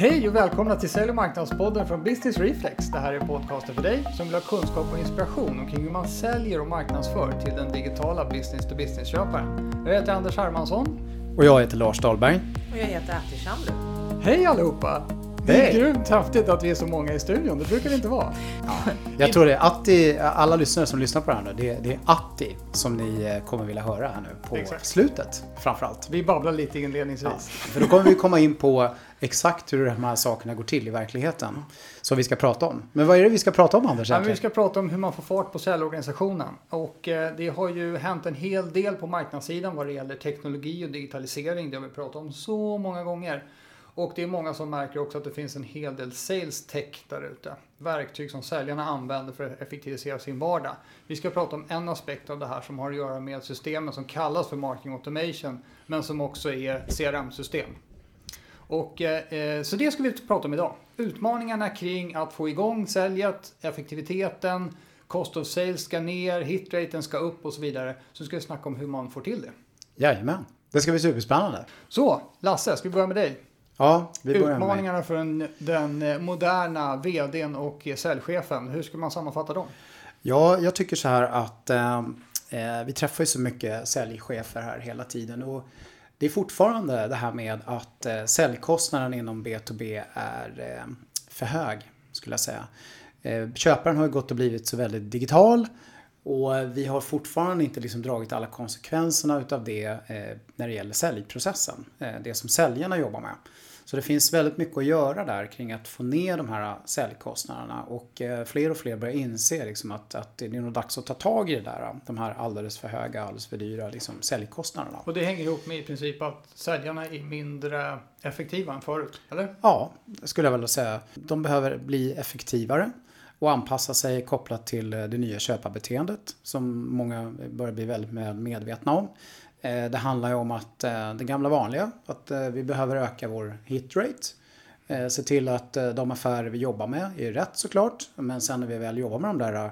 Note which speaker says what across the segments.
Speaker 1: Hej och välkomna till Sälj och marknadspodden från Business Reflex. Det här är podcasten för dig som vill ha kunskap och inspiration omkring hur man säljer och marknadsför till den digitala business-to-business-köparen. Jag heter Anders Hermansson.
Speaker 2: Och jag heter Lars Dahlberg.
Speaker 3: Och jag heter Ati Shamlu.
Speaker 1: Hej allihopa! Det är grymt häftigt att vi är så många i studion, det brukar det inte vara.
Speaker 2: Jag tror det är Atti, alla lyssnare som lyssnar på det här nu, det är, det är Atti som ni eh, kommer vilja höra här nu på
Speaker 1: Exakt.
Speaker 2: slutet framförallt.
Speaker 1: Vi babblar lite inledningsvis.
Speaker 2: Ja, för då kommer vi komma in på exakt hur de här sakerna går till i verkligheten. Som vi ska prata om. Men vad är det vi ska prata om Anders?
Speaker 1: Ja, vi ska prata om hur man får fart på säljorganisationen. Och eh, det har ju hänt en hel del på marknadssidan vad det gäller teknologi och digitalisering. Det har vi pratat om så många gånger. Och det är många som märker också att det finns en hel del sales tech där ute. Verktyg som säljarna använder för att effektivisera sin vardag. Vi ska prata om en aspekt av det här som har att göra med systemen som kallas för marketing automation. Men som också är CRM-system. Och, eh, så det ska vi prata om idag. Utmaningarna kring att få igång säljet, effektiviteten, cost of sales ska ner, hitraten ska upp och så vidare. Så ska vi snacka om hur man får till det.
Speaker 2: Jajamän. Det ska bli superspännande.
Speaker 1: Så, Lasse, ska vi börja med dig?
Speaker 2: Ja, vi börjar med
Speaker 1: Utmaningarna för den, den eh, moderna VDn och säljchefen, hur ska man sammanfatta dem?
Speaker 2: Ja, jag tycker så här att eh, eh, vi träffar ju så mycket säljchefer här hela tiden. Och det är fortfarande det här med att eh, säljkostnaden inom B2B är eh, för hög, skulle jag säga. Eh, köparen har ju gått och blivit så väldigt digital. Och vi har fortfarande inte liksom dragit alla konsekvenserna utav det eh, när det gäller säljprocessen. Eh, det som säljarna jobbar med. Så det finns väldigt mycket att göra där kring att få ner de här säljkostnaderna och eh, fler och fler börjar inse liksom att, att det är nog dags att ta tag i det där. De här alldeles för höga, alldeles för dyra liksom, säljkostnaderna.
Speaker 1: Och det hänger ihop med i princip att säljarna är mindre effektiva än förut, eller?
Speaker 2: Ja, det skulle jag väl säga. De behöver bli effektivare och anpassa sig kopplat till eh, det nya köparbeteendet som många börjar bli väldigt med- medvetna om. Eh, Det handlar ju om att eh, det gamla vanliga, att eh, vi behöver öka vår hitrate. Se till att de affärer vi jobbar med är rätt såklart. Men sen när vi väl jobbar med de där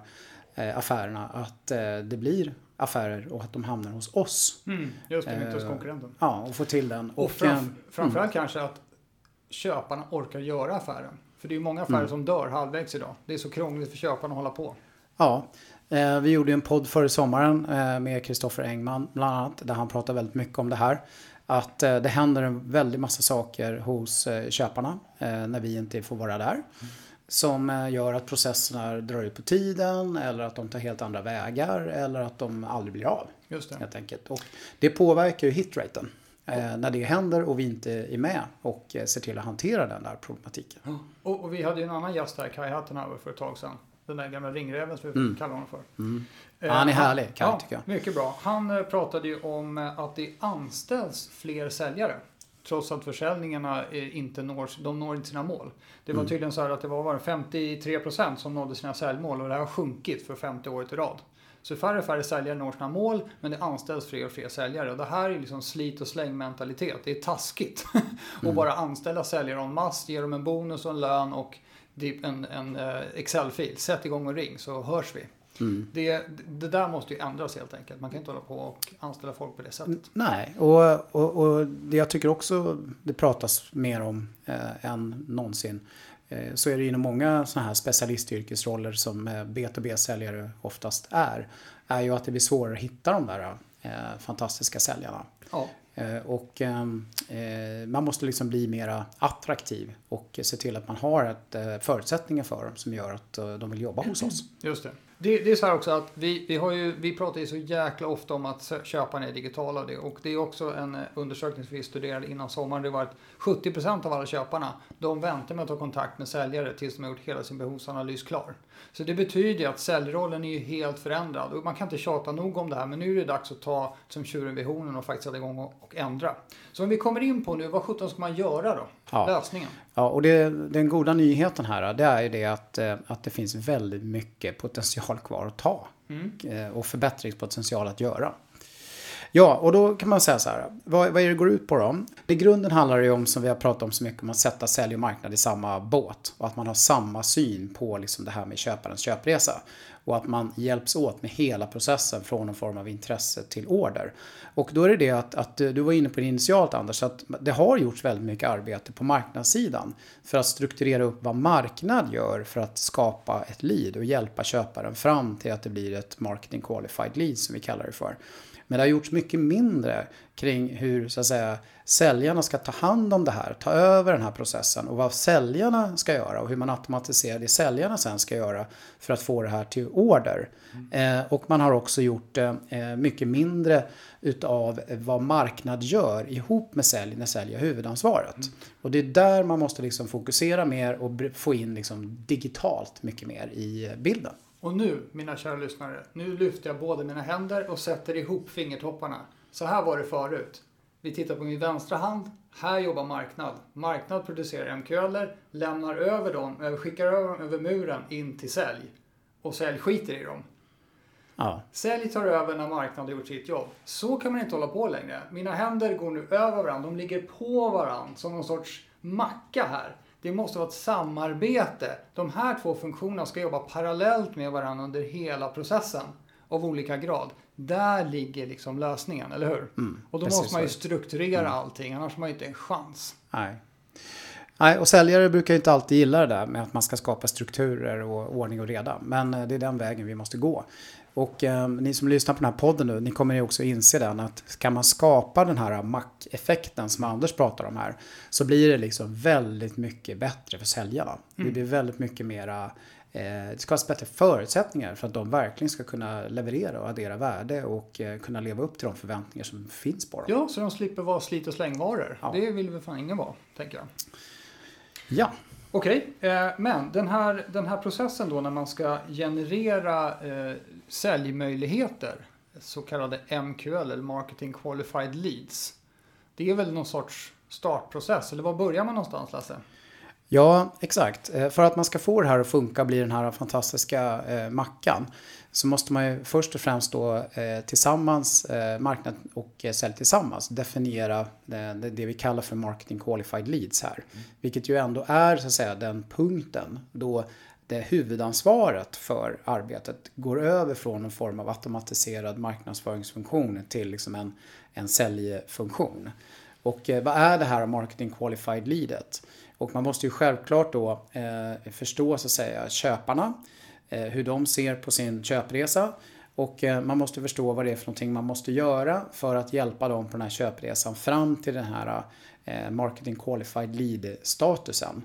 Speaker 2: affärerna att det blir affärer och att de hamnar hos oss.
Speaker 1: Mm, just det, inte hos konkurrenten.
Speaker 2: Ja, och få till den.
Speaker 1: Och
Speaker 2: eh,
Speaker 1: framf- framförallt kanske att köparna orkar göra affären. För det är ju många affärer som dör halvvägs idag. Det är så krångligt för köparna att hålla på.
Speaker 2: Ja, vi gjorde en podd förra sommaren eh, med Kristoffer Engman bland annat där han pratar väldigt mycket om det här. Att eh, det händer en väldig massa saker hos eh, köparna eh, när vi inte får vara där. Som eh, gör att processerna drar ut på tiden eller att de tar helt andra vägar eller att de aldrig blir av.
Speaker 1: Just det.
Speaker 2: Helt enkelt. Och det påverkar ju hitraten. Eh, när det händer och vi inte är med och eh, ser till att hantera den där problematiken.
Speaker 1: Och, och vi hade ju en annan gäst här, Kai Hattenhauer, för ett tag sedan. Den där gamla ringräven som vi kallar honom för. Eh,
Speaker 2: Ja, han är härlig, Kai,
Speaker 1: ja,
Speaker 2: tycker jag.
Speaker 1: Mycket bra. Han eh, pratade ju om eh, att det anställs fler säljare. Trots att försäljningarna eh, inte når, de når inte sina mål. Det
Speaker 2: Mm.
Speaker 1: var tydligen så här att det var bara 53% som nådde sina säljmål och det här har sjunkit för femte året i rad. Så färre och färre säljare når sina mål men det anställs fler och fler säljare. Och det här är liksom slit och släng mentalitet. Det är taskigt.
Speaker 2: Mm.
Speaker 1: att bara anställa säljare en mass, ge dem en bonus och en lön och typ en, en eh, Excel-fil. Sätt igång och ring så hörs vi.
Speaker 2: Mm.
Speaker 1: Det, det där måste ju ändras helt enkelt. Man kan inte hålla på och anställa folk på det sättet.
Speaker 2: Nej, och, och, och det jag tycker också det pratas mer om eh, än någonsin. Eh, så är det inom många sådana här specialistyrkesroller som eh, B2B-säljare oftast är. Är ju att det blir svårare att hitta de där eh, fantastiska säljarna.
Speaker 1: Ja.
Speaker 2: Eh, och ehm, eh, man måste liksom bli mera attraktiv och se till att man har ett, eh, förutsättningar för dem som gör att de vill jobba hos oss.
Speaker 1: Just det. Det. Det är så här också att vi, vi, har ju, vi pratar ju så jäkla ofta om att köparna är digitala det. Och det är också en eh, undersökning som vi studerade innan sommaren. Det var att 70% av alla köparna, de väntar med att ta kontakt med säljare tills de har gjort hela sin behovsanalys klar. Så det betyder ju att säljrollen är ju helt förändrad. Och man kan inte tjata nog om det här, men nu är det dags att ta som tjuren vid hornen och faktiskt sätta igång och, och ändra. Så om vi kommer in på nu, vad sjutton ska man göra då?
Speaker 2: Ja.
Speaker 1: Lösningen?
Speaker 2: Ja, och det, den goda nyheten här det är ju det att, eh, att det finns väldigt mycket potential kvar att ta.
Speaker 1: Mm.
Speaker 2: eh, Och förbättringspotential att göra. Ja, och då kan man säga så här. Vad, vad är det går ut på då? I grunden handlar det ju om, som vi har pratat om så mycket, om att sätta sälj och marknad i samma båt. Och att man har samma syn på liksom det här med köparens köpresa. Och att man hjälps åt med hela processen från någon form av intresse till order. Och då är det det att, att du var inne på det initialt Anders, att det har gjorts väldigt mycket arbete på marknadssidan för att strukturera upp vad marknad gör för att skapa ett lead och hjälpa köparen fram till att det blir ett marketing qualified lead som vi kallar det för. Men det har gjorts mycket mindre kring hur så att säga, säljarna ska ta hand om det här, ta över den här processen och vad säljarna ska göra och hur man automatiserar det säljarna sen ska göra för att få det här till order. Mm. Eh, och man har också gjort eh, mycket mindre utav vad marknad gör ihop med sälj när sälj har huvudansvaret. Mm. Och det är där man måste liksom fokusera mer och få in liksom digitalt mycket mer i bilden.
Speaker 1: Och nu, mina kära lyssnare, nu lyfter jag båda mina händer och sätter ihop fingertopparna. Så här var det förut. Vi tittar på min vänstra hand. Här jobbar marknad. Marknad producerar MQL, lämnar över dem, skickar över dem över muren in till sälj. Och sälj skiter i dem. Ja. Sälj tar över när marknaden har gjort sitt jobb. Så kan man inte hålla på längre. Mina händer går nu över varandra. De ligger på varandra som någon sorts macka här. Det måste vara ett samarbete. De här två funktionerna ska jobba parallellt med varandra under hela processen av olika grad. Där ligger liksom lösningen, eller hur? Mm, och då måste man ju strukturera mm. allting, annars har man ju inte en chans.
Speaker 2: Nej. Nej, och säljare brukar ju inte alltid gilla det där med att man ska skapa strukturer och ordning och reda. Men eh, det är den vägen vi måste gå. Och eh, ni som lyssnar på den här podden nu, ni kommer ju också inse den att kan man skapa den här mack-effekten som Anders pratar om här så blir det liksom väldigt mycket bättre för säljarna. Mm. Det blir väldigt mycket mera eh, det skapas bättre förutsättningar för att de verkligen ska kunna leverera och addera värde och eh, kunna leva upp till de förväntningar som finns på dem.
Speaker 1: Ja, så de slipper vara slit och slängvaror. Ja. Det vill väl fan ingen vara, tänker jag.
Speaker 2: Ja.
Speaker 1: Okej, okay, eh, men den här, den här processen då när man ska generera eh, säljmöjligheter, så kallade MQL eller Marketing Qualified Leads. Det är väl någon sorts startprocess, eller var börjar man någonstans Lasse?
Speaker 2: Ja, exakt. Eh, för att man ska få det här att funka, bli den här fantastiska eh, mackan, så måste man ju först och främst då eh, tillsammans, eh, marknad och eh, sälj tillsammans, definiera det, det, vi kallar för marketing qualified leads här. Mm. Vilket ju ändå är så att säga den punkten då huvudansvaret för arbetet går över från en form av automatiserad marknadsföringsfunktion till liksom en, en säljfunktion. Och eh, vad är det här marketing qualified leadet? Och man måste ju självklart då eh, förstå så att säga köparna, eh, hur de ser på sin köpresa och eh, man måste förstå vad det är för någonting man måste göra för att hjälpa dem på den här köpresan fram till den här eh, marketing qualified lead statusen.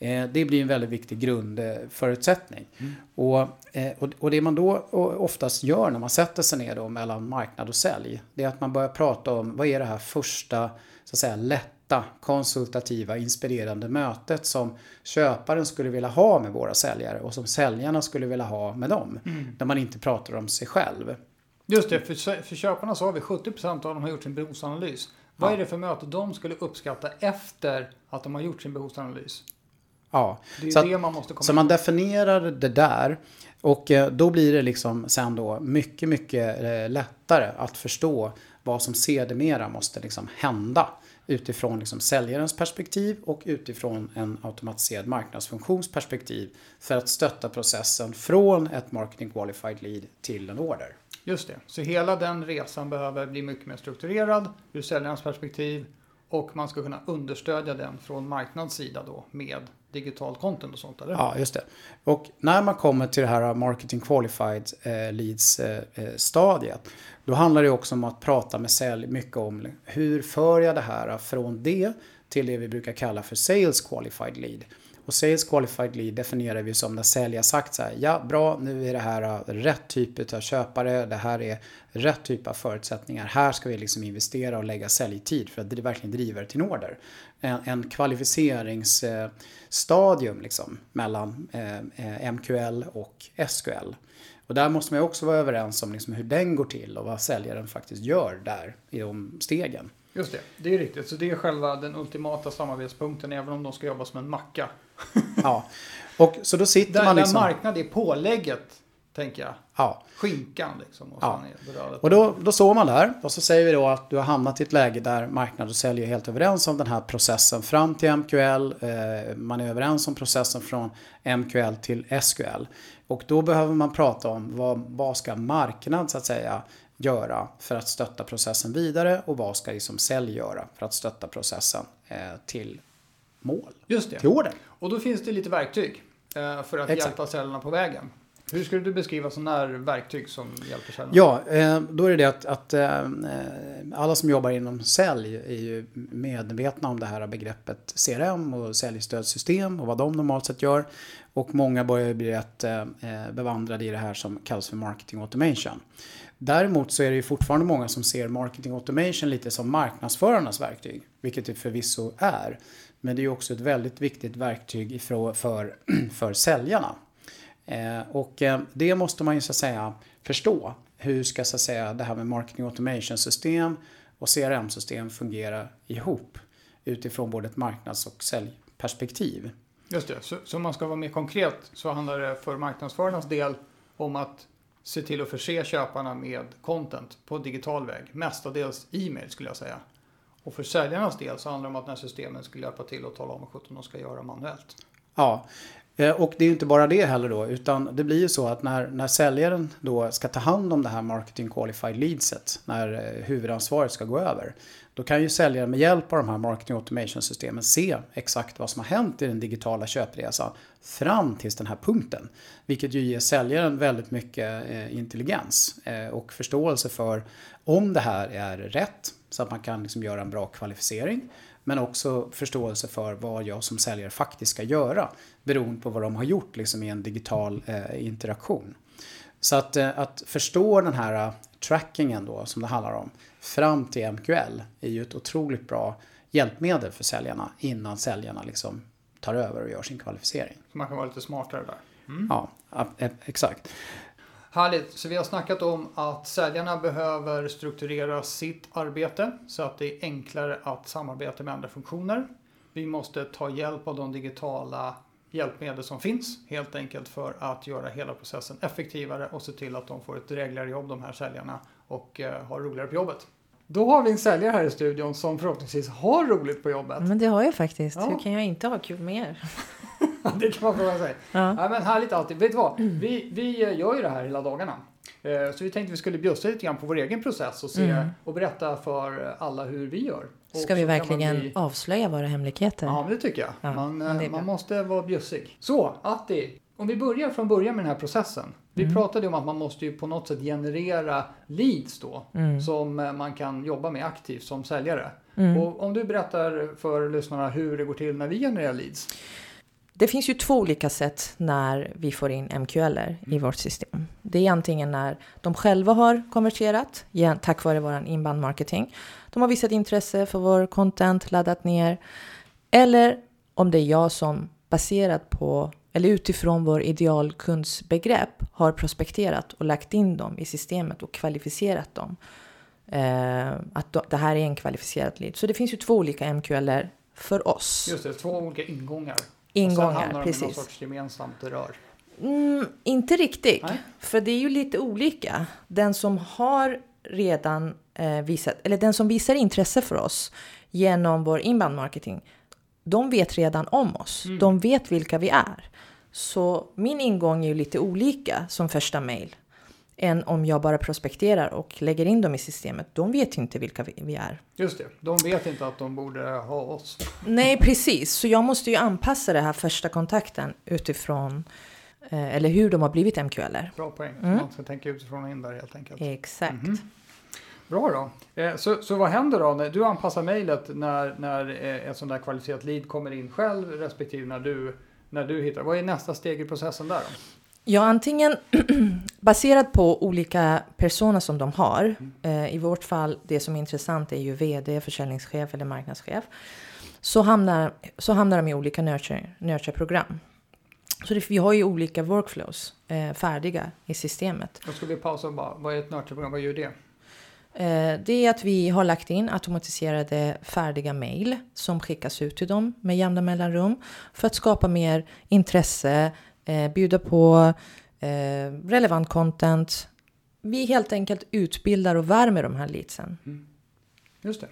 Speaker 2: Eh, det blir en väldigt viktig grundförutsättning. Mm. Och, eh, och det man då oftast gör när man sätter sig ner då mellan marknad och sälj, det är att man börjar prata om vad är det här första så att säga, lätta, konsultativa, inspirerande mötet som köparen skulle vilja ha med våra säljare och som säljarna skulle vilja ha med dem. Mm. Där man inte pratar om sig själv.
Speaker 1: Just det, för, för köparna så har vi 70% av dem har gjort sin behovsanalys. Vad är det för möte de skulle uppskatta efter att de har gjort sin behovsanalys?
Speaker 2: Ja, det så, att, man måste komma så man definierar det där. Och eh, då blir det liksom sen då mycket, mycket eh, lättare att förstå vad som sedermera måste liksom hända utifrån liksom säljarens perspektiv och utifrån en automatiserad marknadsfunktionsperspektiv för att stötta processen från ett marketing qualified lead till en order.
Speaker 1: Just det, så hela den resan behöver bli mycket mer strukturerad ur säljarens perspektiv och man ska kunna understödja den från marknadssida då med digitalt content och sånt, eller?
Speaker 2: Ja, just det. Och när man kommer till det här marketing qualified eh, leads eh, eh, stadiet, då handlar det också om att prata med sälj mycket om hur för jag det här från det till det vi brukar kalla för sales qualified lead. Och Sales Qualified Lead definierar vi som när säljare sagt så här, ja bra nu är det här eh, rätt typ av köpare, det här är rätt typ av förutsättningar, här ska vi liksom investera och lägga säljtid för att verkligen driva det till en order. En, en kvalificeringsstadium liksom mellan eh, äh, MQL och SQL. Och där måste man också vara överens om liksom hur den går till och vad säljaren faktiskt gör där i de stegen.
Speaker 1: Just det, det är riktigt. Så det är själva den ultimata samarbetspunkten även om de ska jobba som en macka.
Speaker 2: ja, och så då sitter
Speaker 1: där,
Speaker 2: man liksom...
Speaker 1: Där marknad är pålägget tänker jag.
Speaker 2: Ja.
Speaker 1: Skinkan liksom. Och,
Speaker 2: Ja. Och då, då står man där och så säger vi då att du har hamnat i ett läge där marknad och sälj är helt överens om den här processen fram till MQL. Eh, man är överens om processen från MQL till SQL. Och då behöver man prata om vad, vad ska marknad så att säga göra för att stötta processen vidare och vad ska liksom sälj göra för att stötta processen eh, till mål,
Speaker 1: Just det.
Speaker 2: till order.
Speaker 1: Och då finns det lite verktyg eh, för att
Speaker 2: Exakt.
Speaker 1: hjälpa säljarna på vägen. Hur skulle du beskriva sådana här verktyg som hjälper säljarna?
Speaker 2: Ja, eh, då är det det att, att eh, eh, alla som jobbar inom sälj är ju medvetna om det här begreppet CRM och säljstödssystem och vad de normalt sett gör. Och många börjar ju bli rätt bevandrade i det här som kallas för marketing automation. Däremot så är det ju fortfarande många som ser marketing automation lite som marknadsförarnas verktyg, vilket det förvisso är. Men det är ju också ett väldigt viktigt verktyg för, för, för säljarna. Eh, och eh, det måste man ju så att säga förstå. Hur ska så att säga det här med marketing automation system och CRM-system fungera ihop utifrån både ett marknads och säljperspektiv.
Speaker 1: Just det, så, så om man ska vara mer konkret så handlar det för marknadsförarnas del om att se till att förse köparna med content på digital väg. Mestadels e-mail skulle jag säga. Och för säljarnas del så handlar det om att den här systemen skulle hjälpa till att tala om vad sjutton de ska göra manuellt.
Speaker 2: Ja, Eh, och det är ju inte bara det heller då, utan det blir ju så att när, när säljaren då ska ta hand om det här marketing qualified leadset, när eh, huvudansvaret ska gå över, då kan ju säljaren med hjälp av de här marketing automation systemen se exakt vad som har hänt i den digitala köpresan fram till den här punkten. Vilket ju ger säljaren väldigt mycket eh, intelligens och förståelse för om det här är rätt, så att man kan liksom göra en bra kvalificering. Men också förståelse för vad jag som säljare faktiskt ska göra beroende på vad de har gjort liksom, i en digital eh, interaktion. Så att, eh, att förstå den här eh, trackingen då som det handlar om fram till MQL är ju ett otroligt bra hjälpmedel för säljarna innan säljarna liksom tar över och gör sin kvalificering.
Speaker 1: Så man kan vara lite smartare där.
Speaker 2: Ja, a- e- exakt.
Speaker 1: Härligt, så vi har snackat om att säljarna behöver strukturera sitt arbete så att det är enklare att samarbeta med andra funktioner. Vi måste ta hjälp av de digitala hjälpmedel som finns helt enkelt för att göra hela processen effektivare och se till att de får ett drägligare jobb de här säljarna och eh, har roligare på jobbet. Då har vi en säljare här i studion som förhoppningsvis har roligt på jobbet.
Speaker 3: Men det har jag faktiskt.
Speaker 1: Ja.
Speaker 3: Hur kan jag inte ha kul med er?
Speaker 1: det kan man fråga sig.
Speaker 3: Ja.
Speaker 1: Ja, men härligt alltid. Vet du vad? Vi, vi gör ju det här hela dagarna. Eh, Så vi tänkte vi skulle bjussa lite grann på vår egen process och, se,
Speaker 3: Mm.
Speaker 1: och berätta för alla hur vi gör. Och
Speaker 3: Ska vi verkligen
Speaker 1: bli-
Speaker 3: avslöja våra hemligheter?
Speaker 1: Ja, det tycker jag.
Speaker 3: Ja,
Speaker 1: man, eh, man måste vara bjussig. Så, Atti. Om vi börjar från början med den här processen. Vi
Speaker 3: Mm.
Speaker 1: pratade om att man måste ju på något sätt generera leads då.
Speaker 3: Mm.
Speaker 1: Som eh, man kan jobba med aktivt som säljare.
Speaker 3: Mm.
Speaker 1: Och om du berättar för lyssnarna hur det går till när vi genererar leads.
Speaker 3: Det finns ju två olika sätt när vi får in MQLer i vårt system. Det är antingen när de själva har konverterat tack vare vår inbound marketing. De har visat intresse för vår content, laddat ner. Eller om det är jag som baserat på eller utifrån vår idealkundsbegrepp har prospekterat och lagt in dem i systemet och kvalificerat dem. Eh, att det här är en kvalificerad lead. Så det finns ju två olika MQLer för oss.
Speaker 1: Just det, två olika ingångar. Och sen
Speaker 3: Ingångar,
Speaker 1: hamnar de i någon sorts gemensamt rör.
Speaker 3: Mm, inte riktigt,
Speaker 1: Nej.
Speaker 3: för det är ju lite olika. Den som har redan eh, visat, eller den som visar intresse för oss genom vår inbound marketing, de vet redan om oss.
Speaker 1: Mm.
Speaker 3: De vet vilka vi är. Så min ingång är ju lite olika som första mail än om jag bara prospekterar och lägger in dem i systemet. De vet ju inte vilka vi, är.
Speaker 1: Just det, de vet inte att de borde ha oss.
Speaker 3: Nej, precis. Så jag måste ju anpassa den här första kontakten utifrån eh, eller hur de har blivit MQLer.
Speaker 1: Bra poäng.
Speaker 3: Mm.
Speaker 1: Man ska tänka utifrån och in där helt enkelt.
Speaker 3: Exakt.
Speaker 1: Mhm. Bra då. Eh, Så, så vad händer då? Du anpassar mejlet när, när eh, ett sånt där kvalificerat lead kommer in själv respektive när du, när du hittar. Vad är nästa steg i processen där då?
Speaker 3: Ja, antingen baserat på olika personer som de har. Eh, I vårt fall, det som är intressant är ju vd, försäljningschef eller marknadschef. Så hamnar, så hamnar de i olika nurture- nurture-program. Så det, vi har ju olika workflows eh, färdiga i systemet.
Speaker 1: Då ska vi pausa och bara, vad är ett nurture-program? Vad gör det?
Speaker 3: Eh, det är att vi har lagt in automatiserade färdiga mejl som skickas ut till dem med jämna mellanrum för att skapa mer intresse, eh, bjuda på eh, relevant content. Vi helt enkelt utbildar och värmer de här leadsen.
Speaker 1: Mm. Just det.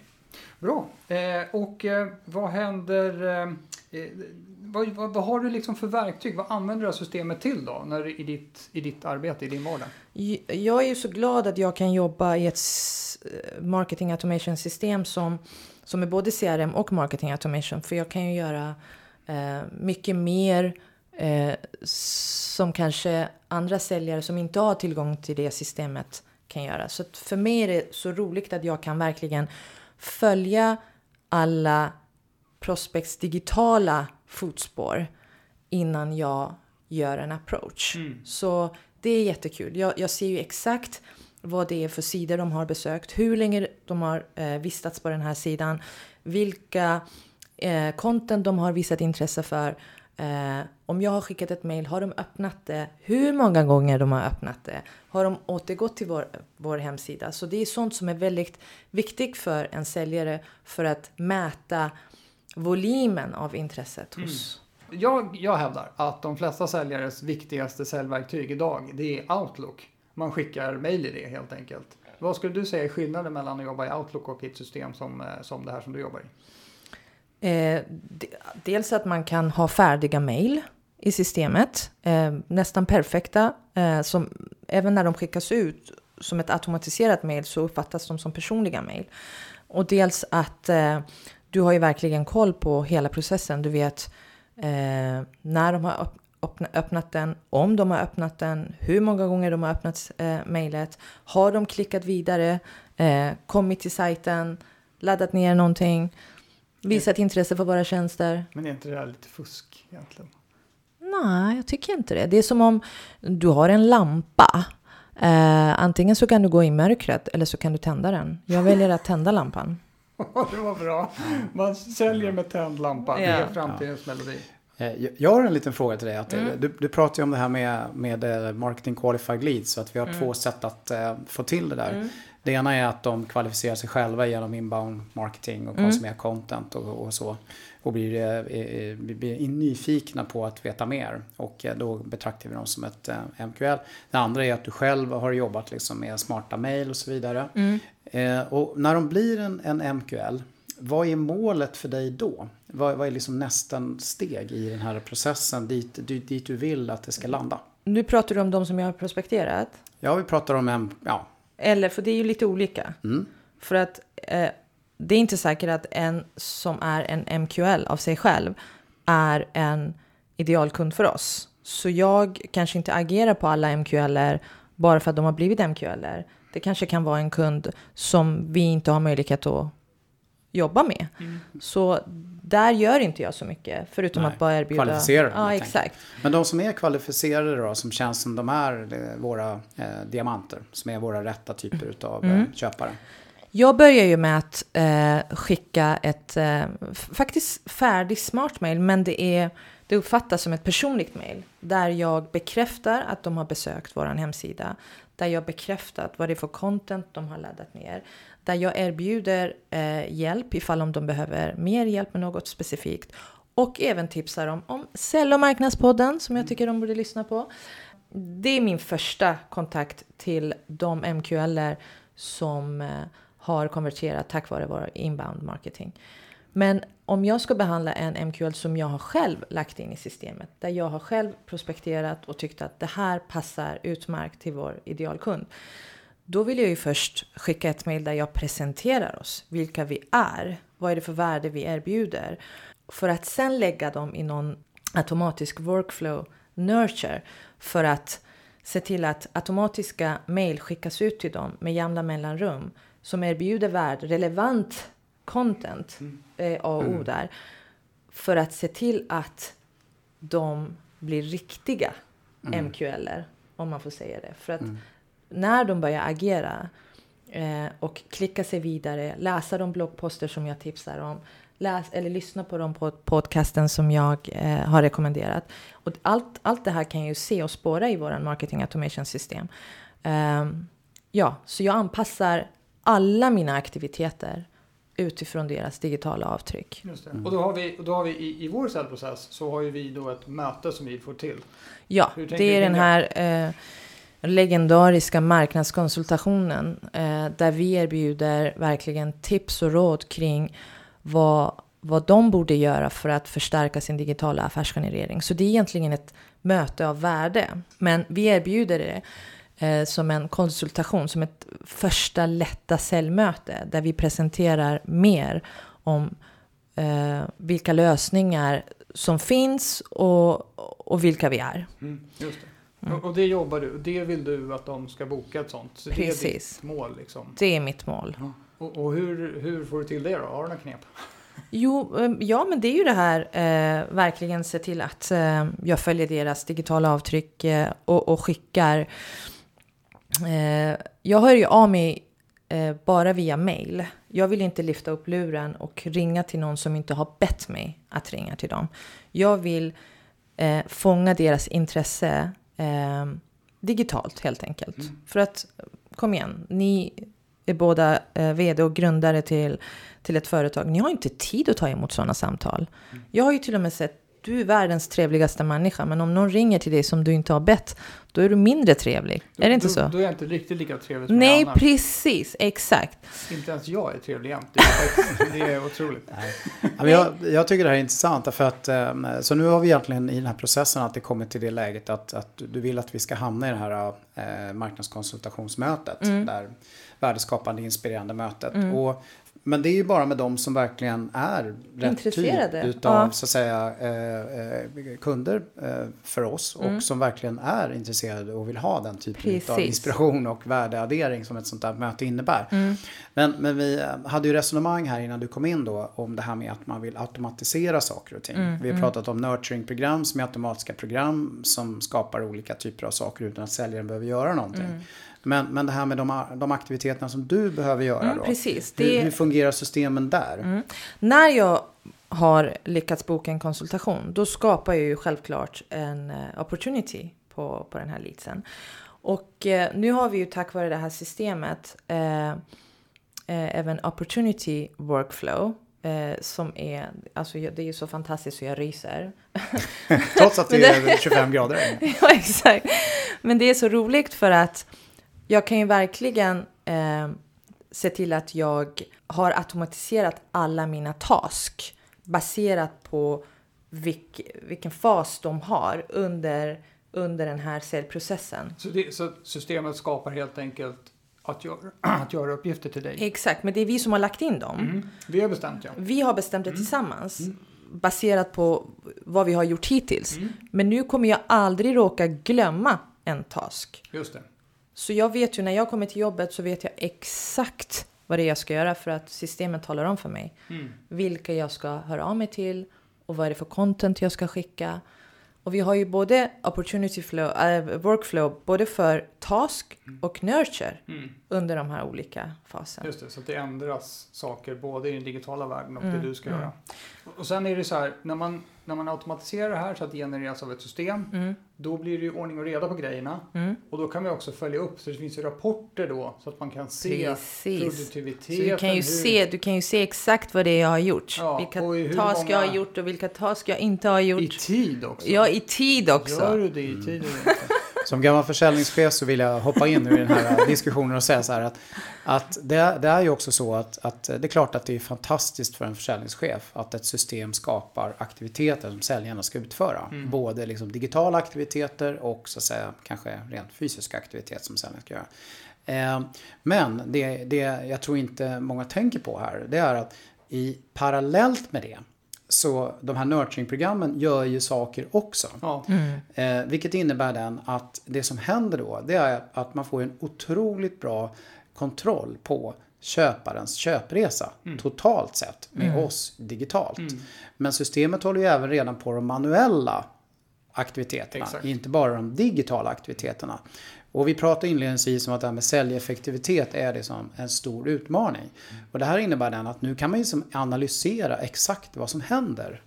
Speaker 1: Bra. Eh, och eh, vad händer? Eh, eh, vad, vad, vad, har du liksom för verktyg? Vad använder du systemet till då när, i, ditt, i ditt arbete, i din vardag?
Speaker 3: Jag är ju så glad att jag kan jobba i ett marketing automation system som, som är både CRM och marketing automation. För jag kan ju göra eh, mycket mer eh, som kanske andra säljare som inte har tillgång till det systemet kan göra. Så för mig är det så roligt att jag kan verkligen följa alla prospects digitala fotspår innan jag gör en approach. Mm. Så det är jättekul. Jag, jag, ser ju exakt vad det är för sidor de har besökt, hur länge de har eh, vistats på den här sidan, vilka eh, content de har visat intresse för. Eh, om jag har skickat ett mail, har de öppnat det? Hur många gånger de har öppnat det? Har de återgått till vår, vår hemsida? Så det är sånt som är väldigt viktigt för en säljare för att mäta volymen av intresset hos...
Speaker 1: Mm. Jag, jag hävdar att de flesta säljares viktigaste säljverktyg idag, det är Outlook. Man skickar mail i det helt enkelt. Vad skulle du säga är skillnaden mellan att jobba i Outlook och ett system som, eh, som det här som du jobbar i?
Speaker 3: Eh, dels att man kan ha färdiga mejl i systemet, eh, nästan perfekta, eh, som även när de skickas ut som ett automatiserat mejl så uppfattas de som personliga mejl. Och dels att eh, du har ju verkligen koll på hela processen. Du vet eh, när de har öppnat den, om de har öppnat den, hur många gånger de har öppnat eh, mejlet. Har de klickat vidare, eh, kommit till sajten, laddat ner någonting, visat intresse för våra tjänster.
Speaker 1: Men är inte det här lite fusk egentligen?
Speaker 3: Nej, jag tycker inte det. Det är som om du har en lampa. Eh, antingen så kan du gå i mörkret eller så kan du tända den. Jag väljer att tända lampan.
Speaker 1: det var bra. Man säljer med tänd lampa. Ja. Det är framtidens ja. melodi.
Speaker 2: Eh, jag har en liten fråga till dig. Att mm. du, du pratar ju om det här med, med eh, marketing qualified leads. Så att vi har mm. två sätt att uh, få till det där. Mm. Det ena är att de kvalificerar sig själva genom inbound marketing och mm. konsumerar content och, och, så. Och blir, eh, blir nyfikna på att veta mer. Och då betraktar vi dem som ett eh, MQL. Det andra är att du själv har jobbat liksom med smarta mail och så vidare. Mm. Eh, och när de blir en, en MQL, vad är målet för dig då? Vad, vad är liksom nästa steg i den här processen dit, dit du vill att det ska landa?
Speaker 3: Nu pratar du om de som jag har prospekterat?
Speaker 2: Ja, vi pratar om en, ja.
Speaker 3: Eller, för det är ju lite olika. Mm. För att eh, det är inte säkert att en som är en MQL av sig själv är en idealkund för oss. Så jag kanske inte agerar på alla MQLer bara för att de har blivit MQLer. Det kanske kan vara en kund som vi inte har möjlighet att jobba med. Mm. Så där gör inte jag så mycket, förutom Nej, att bara erbjuda...
Speaker 2: Kvalificerade.
Speaker 3: Ja, exakt.
Speaker 2: Men de som är kvalificerade då, som känns som de är våra eh, diamanter, som är våra rätta typer av mm. eh, köpare.
Speaker 3: Jag börjar ju med att eh, skicka ett eh, faktiskt färdigt smart mail, men det, är, det uppfattas som ett personligt mail där jag bekräftar att de har besökt vår hemsida, där jag bekräftat vad det är för content de har laddat ner, där jag erbjuder eh, hjälp ifall om de behöver mer hjälp med något specifikt och även tipsar dem om Sälj och marknadspodden som jag tycker de borde lyssna på. Det är min första kontakt till de MQLer som eh, har konverterat tack vare vår inbound marketing. Men om jag ska behandla en MQL som jag har själv lagt in i systemet, där jag har själv prospekterat och tyckt att det här passar utmärkt till vår idealkund. Då vill jag ju först skicka ett mail där jag presenterar oss, vilka vi är, vad är det för värde vi erbjuder. För att sen lägga dem i någon automatisk workflow nurture för att se till att automatiska mail skickas ut till dem med jämna mellanrum som erbjuder värd, relevant content, mm. eh, A och O mm. där, för att se till att de blir riktiga mm. MQLer, om man får säga det. För att mm. När de börjar agera eh, och klicka sig vidare, läsa de bloggposter som jag tipsar om, läs eller lyssna på de podcasten som jag eh, har rekommenderat. Och allt, allt det här kan jag ju se och spåra i vår marketing automation system. Um, ja, så jag anpassar alla mina aktiviteter utifrån deras digitala avtryck.
Speaker 1: Just det. Och då har vi, då har vi i, i vår säljprocess så har ju vi då ett möte som vi får till.
Speaker 3: Ja, det är den här eh, legendariska marknadskonsultationen eh, där vi erbjuder verkligen tips och råd kring vad, vad de borde göra för att förstärka sin digitala affärsgenerering. Så det är egentligen ett möte av värde. Men vi erbjuder det eh, som en konsultation, som ett första lätta säljmöte där vi presenterar mer om eh, vilka lösningar som finns och, och vilka vi är.
Speaker 1: Mm, just det. Och, och det jobbar du, det vill du att de ska boka ett sånt. Så Det är
Speaker 3: Precis.
Speaker 1: ditt mål liksom.
Speaker 3: Det är mitt mål.
Speaker 1: Och, och hur, hur får du till det då? Har du några knep?
Speaker 3: Jo, eh, ja, men det är ju det här eh, verkligen se till att eh, jag följer deras digitala avtryck eh, och, och skickar. Eh, jag hör ju av mig eh, bara via mail. Jag vill inte lyfta upp luren och ringa till någon som inte har bett mig att ringa till dem. Jag vill eh, fånga deras intresse eh, digitalt helt enkelt. För att, kom igen, ni är båda eh, vd och grundare till, till ett företag. Ni har inte tid att ta emot sådana samtal. Jag har ju till och med sett, du är världens trevligaste människa, men om någon ringer till dig som du inte har bett, då är du mindre trevlig. är det inte
Speaker 1: då,
Speaker 3: så?
Speaker 1: Då är jag inte riktigt lika trevlig som
Speaker 3: Nej, precis, exakt.
Speaker 1: Inte ens jag är trevlig jämt. Det är, faktiskt- det är otroligt.
Speaker 2: Men jag, jag tycker det här är intressant därför att eh, så nu har vi egentligen i den här processen att det kommer till det läget att, att du vill att vi ska hamna i det här eh, marknadskonsultationsmötet. Där värdeskapande inspirerande mötet. Och, men det är ju bara med de som verkligen är rätt
Speaker 3: Intresserade.
Speaker 2: typ utav
Speaker 3: Ja.
Speaker 2: så att säga eh, eh, kunder eh, för oss och som verkligen är intresserade och vill ha den typen av inspiration och värdeaddering som ett sånt där möte innebär.
Speaker 3: Mm.
Speaker 2: Men, men vi eh, hade ju resonemang här innan du kom in då om det här med att man vill automatisera saker och ting.
Speaker 3: Mm,
Speaker 2: Vi har pratat om nurturing-program som är automatiska program som skapar olika typer av saker utan att säljaren behöver göra någonting.
Speaker 3: Mm.
Speaker 2: Men, men det här med de, de aktiviteterna som du behöver göra
Speaker 3: Mm,
Speaker 2: då.
Speaker 3: precis.
Speaker 2: Hur,
Speaker 3: Det-
Speaker 2: hur fungerar systemen där?
Speaker 3: När jag har lyckats boka en konsultation, då skapar jag ju självklart en eh, opportunity på, på den här leadsen. Och eh, nu har vi ju tack vare det här systemet eh, eh, även opportunity workflow. Eh, som är, alltså det är ju så fantastiskt så jag ryser.
Speaker 2: Trots att det
Speaker 3: Men
Speaker 2: är 25 grader.
Speaker 3: ja, exakt. Men det är så roligt för att jag kan ju verkligen eh, se till att jag har automatiserat alla mina task baserat på vilk, vilken fas de har under, under den här säljprocessen.
Speaker 1: Så, det, så systemet skapar helt enkelt att göra, att göra uppgifter till dig.
Speaker 3: Exakt, men det är vi som har lagt in dem.
Speaker 1: Mm. Vi har bestämt ja.
Speaker 3: Vi har bestämt det tillsammans baserat på vad vi har gjort hittills. Men nu kommer jag aldrig råka glömma en task.
Speaker 1: Just det.
Speaker 3: Så jag vet ju när jag kommer till jobbet så vet jag exakt vad det är jag ska göra för att systemet talar om för mig. Vilka jag ska höra av mig till och vad är det för content jag ska skicka. Och vi har ju både opportunity flow, äh, workflow både för task och nurture under de här olika faserna.
Speaker 1: Just det, så att det ändras saker både i den digitala världen och
Speaker 3: Mm,
Speaker 1: det du ska göra. Och sen är det så här, när man, när man automatiserar det här så att det genereras av ett system,
Speaker 3: Mm.
Speaker 1: då blir det ju ordning och reda på grejerna. Och då kan vi också följa upp, så det finns ju rapporter då, så att man kan se
Speaker 3: Precis.
Speaker 1: produktiviteten.
Speaker 3: Så du kan, ju
Speaker 1: hur-
Speaker 3: se, du kan ju se exakt vad det är jag har gjort.
Speaker 1: Ja,
Speaker 3: vilka task jag har
Speaker 1: många-
Speaker 3: gjort och vilka task jag inte har gjort.
Speaker 1: I tid också.
Speaker 3: Ja, i tid också.
Speaker 1: Gör du det i tid eller inte?
Speaker 2: Som gammal försäljningschef så vill jag hoppa in i den här diskussionen och säga så här att, att det, det är ju också så att, att det är klart att det är fantastiskt för en försäljningschef att ett system skapar aktiviteter som säljarna ska utföra. Både liksom digitala aktiviteter och så att säga kanske rent fysiska aktiviteter som säljarna ska göra. Eh, Men det, det jag tror inte många tänker på här det är att i parallellt med det så de här nurturing-programmen gör ju saker också.
Speaker 1: Ja.
Speaker 2: Eh, vilket innebär den att det som händer då det är att man får en otroligt bra kontroll på köparens köpresa totalt sett med oss digitalt. Men systemet håller ju även redan på de manuella aktiviteterna,
Speaker 1: Exakt.
Speaker 2: inte bara de digitala aktiviteterna. Och vi pratade inledningsvis om att det här med säljeffektivitet är det som en stor utmaning. Och det här innebär den att nu kan man ju som analysera exakt vad som händer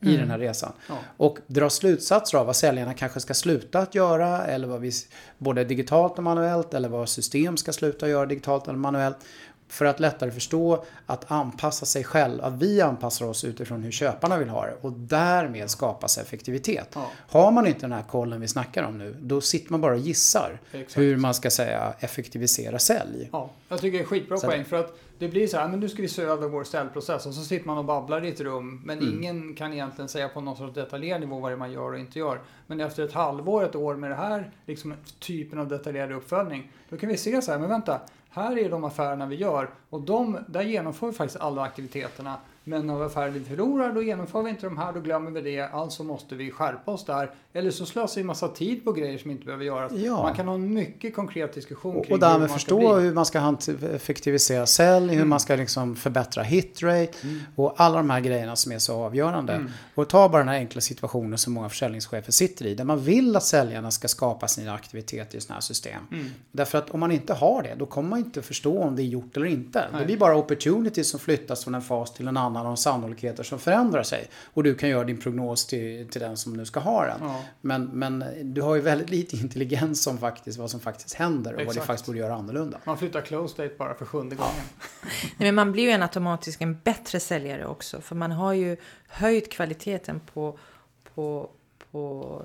Speaker 2: i den här resan.
Speaker 1: Ja.
Speaker 2: Och dra slutsatser av vad säljarna kanske ska sluta att göra eller vad vi, både digitalt och manuellt eller vad system ska sluta göra digitalt eller manuellt. För att lättare förstå att anpassa sig själv, att vi anpassar oss utifrån hur köparna vill ha det och därmed skapas effektivitet.
Speaker 1: Ja.
Speaker 2: Har man inte den här kollen vi snackar om nu, då sitter man bara och gissar
Speaker 1: Exakt.
Speaker 2: hur man ska säga effektivisera sälj.
Speaker 1: Ja, jag tycker det är skitbra
Speaker 2: Så
Speaker 1: poäng. För att det blir så här, men nu ska vi se över vår ställprocess. Och så sitter man och babblar i ett rum. Men
Speaker 2: Mm.
Speaker 1: ingen kan egentligen säga på någon sorts detaljerad nivå vad det man gör och inte gör. Men efter ett halvår, ett år med det här liksom, typen av detaljerad uppföljning. Då kan vi se så här, men vänta. Här är de affärerna vi gör. Och de, där genomför vi faktiskt alla aktiviteterna. Men av affärer vi förlorar, då genomför vi inte de här, då glömmer vi det. Alltså måste vi skärpa oss där. Eller så slösar vi massa tid på grejer som inte behöver göras.
Speaker 2: Ja.
Speaker 1: Man kan ha en mycket konkret diskussion
Speaker 2: Och,
Speaker 1: kring
Speaker 2: och därmed förstå hur man ska effektivisera sälj, hur man ska liksom förbättra hitrate och alla de här grejerna som är så avgörande. Och ta bara den här enkla situationen som många försäljningschefer sitter i, där man vill att säljarna ska skapa sina aktiviteter i sådana här system. Därför att om man inte har det, då kommer man inte förstå om det är gjort eller inte. Det blir bara opportunities som flyttas från en fas till en annan och sannolikheter som förändrar sig. Och du kan göra din prognos till, till den som nu ska ha den.
Speaker 1: Ja.
Speaker 2: Men, men du har ju väldigt lite intelligens om faktiskt, vad som faktiskt händer och vad du
Speaker 1: Exakt.
Speaker 2: faktiskt borde göra annorlunda.
Speaker 1: Man flyttar close date bara för sjunde gången.
Speaker 3: Nej, men man blir ju en automatiskt en bättre säljare också. För man har ju höjt kvaliteten på, på, på,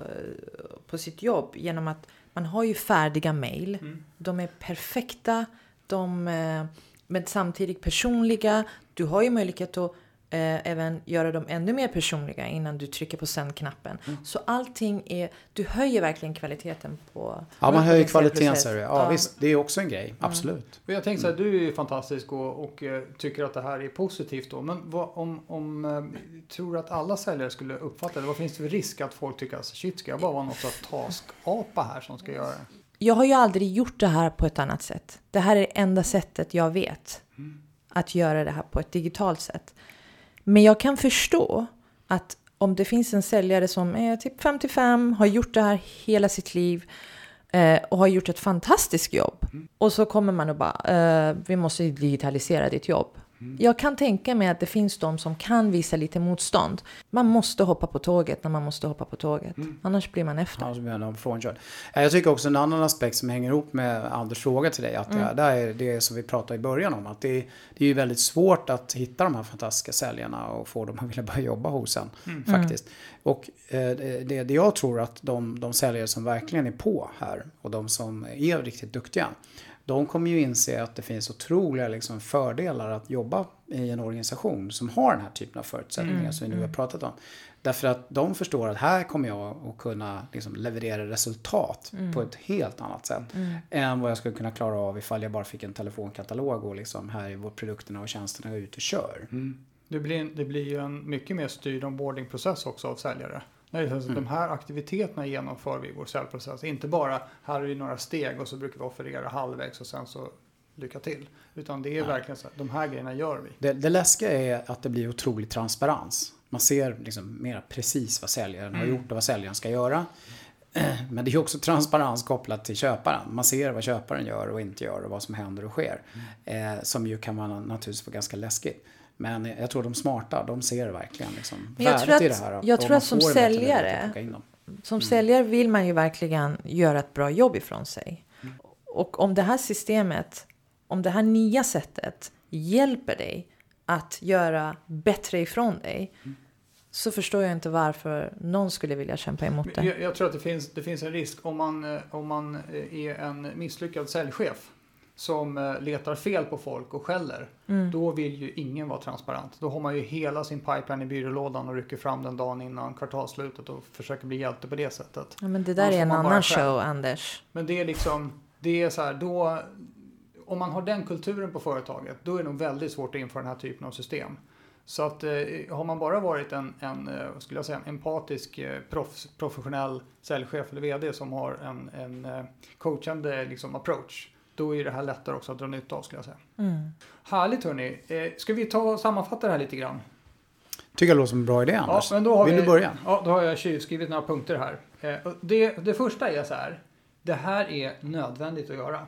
Speaker 3: på sitt jobb genom att man har ju färdiga mejl. De är perfekta, de, eh, men samtidigt personliga. Du har ju möjlighet att eh, även göra dem ännu mer personliga innan du trycker på sänd-knappen. Så allting är, du höjer verkligen kvaliteten på...
Speaker 2: Ja, man höjer kvaliteten säger du. Ja, visst, det är också en grej. Absolut.
Speaker 1: Och jag tänkte så här, du är ju fantastisk och, och eh, tycker att det här är positivt då. Men vad, om, om eh, tror du att alla säljare skulle uppfatta det? Vad finns det för risk att folk tycker att shit, ska jag bara vara något sorts taskapa här som ska göra det?
Speaker 3: Jag har ju aldrig gjort det här på ett annat sätt. Det här är det enda sättet jag vet att göra det här på ett digitalt sätt. Men jag kan förstå att om det finns en säljare som är typ 55, har gjort det här hela sitt liv eh, och har gjort ett fantastiskt jobb. Och så kommer man och bara, eh, vi måste digitalisera ditt jobb. Jag kan tänka mig att det finns de som kan visa lite motstånd. Man måste hoppa på tåget när man måste hoppa på tåget. Annars blir man efter.
Speaker 2: Så blir frånkörd. Eh, Jag tycker också en annan aspekt som hänger ihop med Anders fråga till dig. Att det, det är det som vi pratade i början om. Att det, det är ju väldigt svårt att hitta de här fantastiska säljarna och få dem att vilja börja jobba hos en. Faktiskt. Och eh, det, det jag tror att de, de säljare som verkligen är på här och de som är riktigt duktiga. De kommer ju inse att det finns otroliga liksom, fördelar att jobba i en organisation som har den här typen av förutsättningar som vi nu har pratat om. Därför att de förstår att här kommer jag att kunna liksom, leverera resultat på ett helt annat sätt. Än vad jag skulle kunna klara av ifall jag bara fick en telefonkatalog och liksom här är vår produkterna och tjänsterna ut och kör.
Speaker 1: Det blir, det blir ju en mycket mer styrd onboardingprocess också av säljare. Nej, alltså De här aktiviteterna genomför vi i vår säljprocess. Inte bara här är det några steg och så brukar vi offerera halvvägs och sen så lycka till. Utan det är verkligen så att de här grejerna gör vi.
Speaker 2: Det, det läskiga är att det blir otrolig transparens. Man ser liksom mer precis vad säljaren har gjort och vad säljaren ska göra. Men det är också transparens kopplat till köparen. Man ser vad köparen gör och inte gör och vad som händer och sker. Eh, som ju kan vara naturligtvis vara ganska läskigt. Men jag tror de smarta, de ser verkligen liksom
Speaker 3: Men jag
Speaker 2: värdet
Speaker 3: tror
Speaker 2: i
Speaker 3: att-
Speaker 2: det här.
Speaker 3: jag tror att som säljare-. Som säljare vill man ju verkligen göra ett bra jobb ifrån sig. Och om det här systemet, om det här nya sättet hjälper dig att göra bättre ifrån dig så förstår jag inte varför någon skulle vilja kämpa emot det.
Speaker 1: Jag, jag tror att det finns, det finns en risk om man, eh, om man eh, är en misslyckad säljchef som eh, letar fel på folk och skäller.
Speaker 3: Mm.
Speaker 1: Då vill ju ingen vara transparent. Då har man ju hela sin pipeline i byrålådan och rycker fram den dagen innan kvartalsslutet och försöker bli hjälte på det sättet.
Speaker 3: Ja, men det där är en annan show, Anders.
Speaker 1: Men det är liksom, det är så här, då, om man har den kulturen på företaget, då är det nog väldigt svårt att införa den här typen av system. Så att eh, har man bara varit en, en eh, skulle jag säga, en empatisk, eh, proffs, professionell säljchef eller VD som har en, en eh, coachande liksom, approach, då är det här lättare också att dra nytta av skulle jag säga.
Speaker 3: Mm.
Speaker 1: Härligt hörni. Eh, ska vi ta och sammanfatta det här lite grann?
Speaker 2: Tycker jag låter som en bra idé
Speaker 1: Ja,
Speaker 2: Anders.
Speaker 1: men då har
Speaker 2: Vill
Speaker 1: vi,
Speaker 2: du börja?
Speaker 1: Ja, då har jag skrivit några punkter här. Eh, det, det första är så här. Det här är nödvändigt att göra.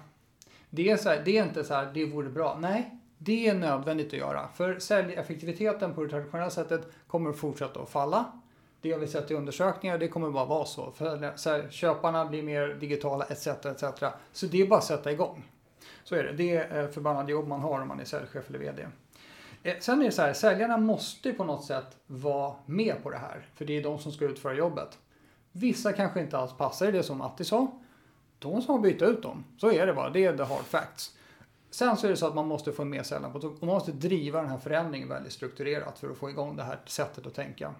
Speaker 1: Det är, så här, det är inte så här, det vore bra. Nej, det är nödvändigt att göra. För säljeffektiviteten på det traditionella sättet kommer att fortsätta att falla. Det har vi sett i undersökningar, det kommer bara vara så. För så här, köparna blir mer digitala etc. etc. Så det är bara att sätta igång. Så är det. Det är eh, ett förbannat jobb man har om man är säljchef eller VD. Eh, sen är det så här, säljarna måste på något sätt vara med på det här. För det är de som ska utföra jobbet. Vissa kanske inte alls passar i det som Matti sa. De som har byta ut dem. Så är det bara. Det är the hard facts. Sen så är det så att man måste få med säljarna på. Man måste driva den här förändringen väldigt strukturerat för att få igång det här sättet att tänka.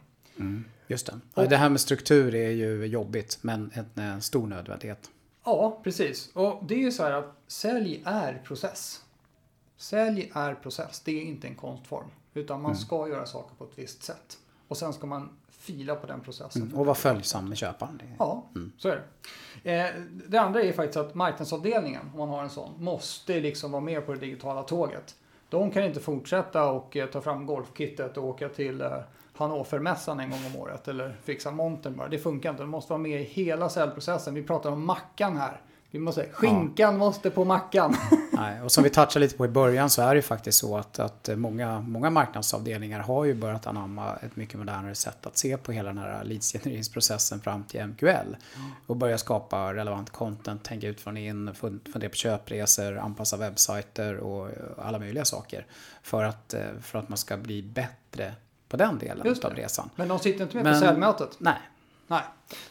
Speaker 2: Just det. Ja, det här med struktur är ju jobbigt men en, stor nödvändighet.
Speaker 1: Ja, precis. Och det är ju så här att sälj är process. Sälj är process. Det är inte en konstform. Utan man ska göra saker på ett visst sätt. Och sen ska man fila på den processen.
Speaker 2: Mm. Och vara följsam med köparen.
Speaker 1: Ja, så är det. Eh, det andra är faktiskt att marknadsavdelningen, om man har en sån, måste liksom vara med på det digitala tåget. De kan inte fortsätta och eh, ta fram golfkittet och åka till eh, Hannovermässan en gång om året eller fixa montern bara. Det funkar inte. De måste vara med i hela säljprocessen. Vi pratar om mackan här. Vi måste, skinkan måste på mackan.
Speaker 2: Nej, och som vi touchade lite på i början så är det ju faktiskt så att, att många, många marknadsavdelningar har ju börjat anamma ett mycket modernare sätt att se på hela den här leadsgenereringsprocessen fram till MQL. Och börja skapa relevant content, tänka ut från in, fun- fundera på köpresor, anpassa webbsajter och alla möjliga saker. För att, för att man ska bli bättre på den delen
Speaker 1: Just
Speaker 2: av resan.
Speaker 1: Men de sitter inte med
Speaker 2: Men-
Speaker 1: på säljmötet.
Speaker 2: Nej,
Speaker 1: Nej.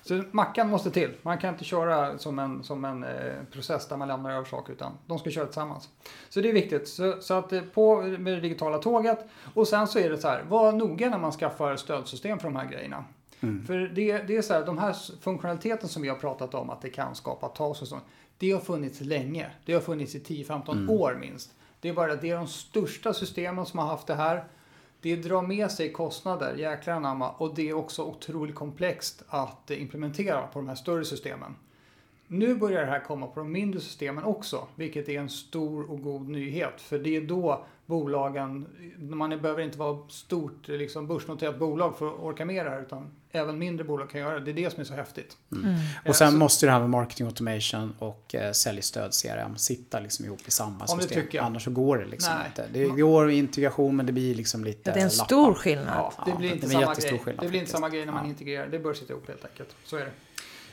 Speaker 1: Så mackan måste till. Man kan inte köra som en, som en eh, process där man lämnar över saker utan de ska köra tillsammans. Så det är viktigt. Så, så att eh, på med det digitala tåget och sen så är det så här, var noga när man skaffar stödsystem för de här grejerna. För det, det är så här, de här funktionaliteten som vi har pratat om att det kan skapa tas och sånt. Det har funnits länge. Det har funnits i 10-15 år minst. Det är bara det är de största systemen som har haft det här. Det drar med sig kostnader, jäklar anamma, och det är också otroligt komplext att implementera på de här större systemen. Nu börjar det här komma på de mindre systemen också, vilket är en stor och god nyhet. För det är då bolagen, man behöver inte vara stort liksom börsnoterat bolag för att orka med det här, utan även mindre bolag kan göra det. Det är det som är så häftigt. Eh,
Speaker 2: Och sen
Speaker 1: så-
Speaker 2: måste det här med marketing automation och eh, säljstöd CRM sitta liksom ihop i samma
Speaker 1: det
Speaker 2: system.
Speaker 1: tycker jag.
Speaker 2: Annars så går det liksom
Speaker 1: Nej.
Speaker 2: inte. Det går i integration men det blir liksom lite
Speaker 3: det är en
Speaker 2: lappar.
Speaker 3: stor skillnad.
Speaker 1: Ja, det blir
Speaker 2: det
Speaker 1: inte
Speaker 2: en
Speaker 1: samma grej.
Speaker 2: skillnad
Speaker 1: Det blir inte samma grej när man
Speaker 2: Ja.
Speaker 1: integrerar. Det bör sitta ihop helt enkelt. Så är det.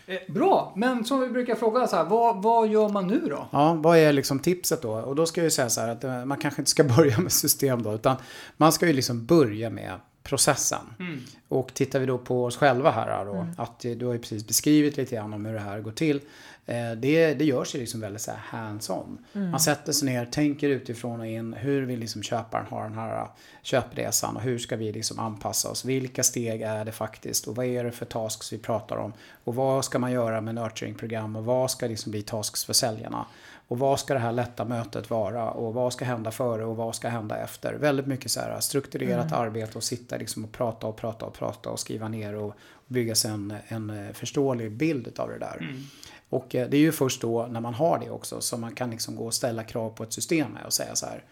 Speaker 1: Eh, bra, men som vi brukar fråga så här, vad, vad gör man nu då?
Speaker 2: Ja, vad är liksom tipset då? Och då ska jag ju säga så här att eh, man kanske inte ska börja med system då, utan man ska ju liksom börja med processen.
Speaker 1: Mm.
Speaker 2: Och tittar vi då på oss själva här då, att eh, du har ju precis beskrivit lite grann om hur det här går till. Eh, Det, det görs ju liksom väldigt så här hands-on. Man sätter sig ner, tänker utifrån och in. Hur vill liksom köparen ha den här köpresan och hur ska vi liksom anpassa oss? Vilka steg är det faktiskt och vad är det för tasks vi pratar om? Och vad ska man göra med nurturingprogram och vad ska liksom bli tasks för säljarna? Och vad ska det här lätta mötet vara? Och vad ska hända före och vad ska hända efter? Väldigt mycket så här strukturerat arbete och sitta liksom och prata och prata och prata och skriva ner och bygga sig en, en eh, förståelig bild av det där. Och eh, det är ju först då när man har det också som man kan liksom gå och ställa krav på ett system med och säga så här.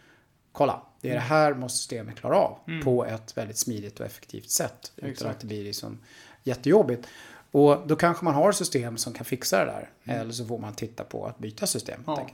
Speaker 2: Kolla, det är det här måste systemet klara av på ett väldigt smidigt och effektivt sätt. Utan
Speaker 1: Exakt.
Speaker 2: att det blir liksom jättejobbigt. Och då kanske man har system som kan fixa det där. Eller så får man titta på att byta system.
Speaker 1: Ja.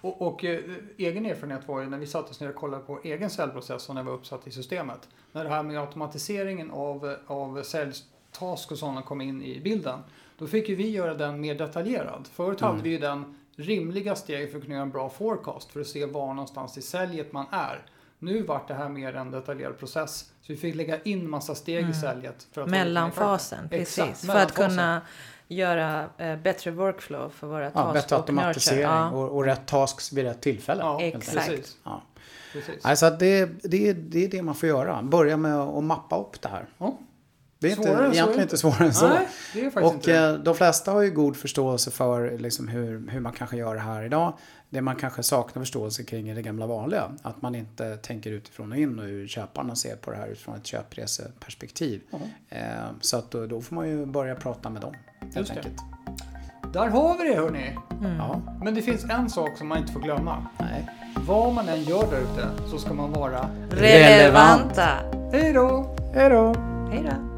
Speaker 1: Och, och eh, egen erfarenhet var ju när vi satte oss ner och kollade på egen säljprocess och när vi var uppsatt i systemet. När det här med automatiseringen av, av säljtask och sådana kom in i bilden. Då fick ju vi göra den mer detaljerad. Förut hade vi ju den rimliga steg för att kunna göra en bra forecast för att se var någonstans i säljet man är. Nu vart det här mer en detaljerad process. Så vi fick lägga in massa steg i säljet. För att
Speaker 3: Mellanfasen, precis.
Speaker 1: Exakt,
Speaker 3: för att
Speaker 1: mellanfasen.
Speaker 3: kunna göra eh, bättre workflow för våra
Speaker 2: Ja,
Speaker 3: task
Speaker 2: bättre
Speaker 3: och
Speaker 2: automatisering.
Speaker 3: Ja.
Speaker 2: och, och rätt tasks vid rätt tillfälle.
Speaker 1: Ja,
Speaker 3: exakt.
Speaker 1: precis.
Speaker 2: Ja.
Speaker 1: precis.
Speaker 2: Alltså att det, det, det är det man får göra. Börja med att mappa upp det här.
Speaker 1: Ja.
Speaker 2: Det är inte,
Speaker 1: Svårare än så
Speaker 2: egentligen
Speaker 1: inte.
Speaker 2: svårare än så.
Speaker 1: Nej, det är faktiskt
Speaker 2: Och
Speaker 1: inte
Speaker 2: eh, de flesta har ju god förståelse för liksom hur, hur man kanske gör det här idag. Det man kanske saknar förståelse kring är det gamla vanliga. Att man inte tänker utifrån och in och hur köparna ser på det här utifrån ett köpreseperspektiv. Eh, så att då, då får man ju börja prata med dem. Helt
Speaker 1: Just det.
Speaker 2: enkelt.
Speaker 1: Där har vi det hörni.
Speaker 2: Ja,
Speaker 1: Men det finns en sak som man inte får glömma.
Speaker 2: nej.
Speaker 1: Vad man än gör där ute så ska man vara
Speaker 3: Relevanta.
Speaker 1: Hej då!
Speaker 2: Hej då!
Speaker 3: Hej då.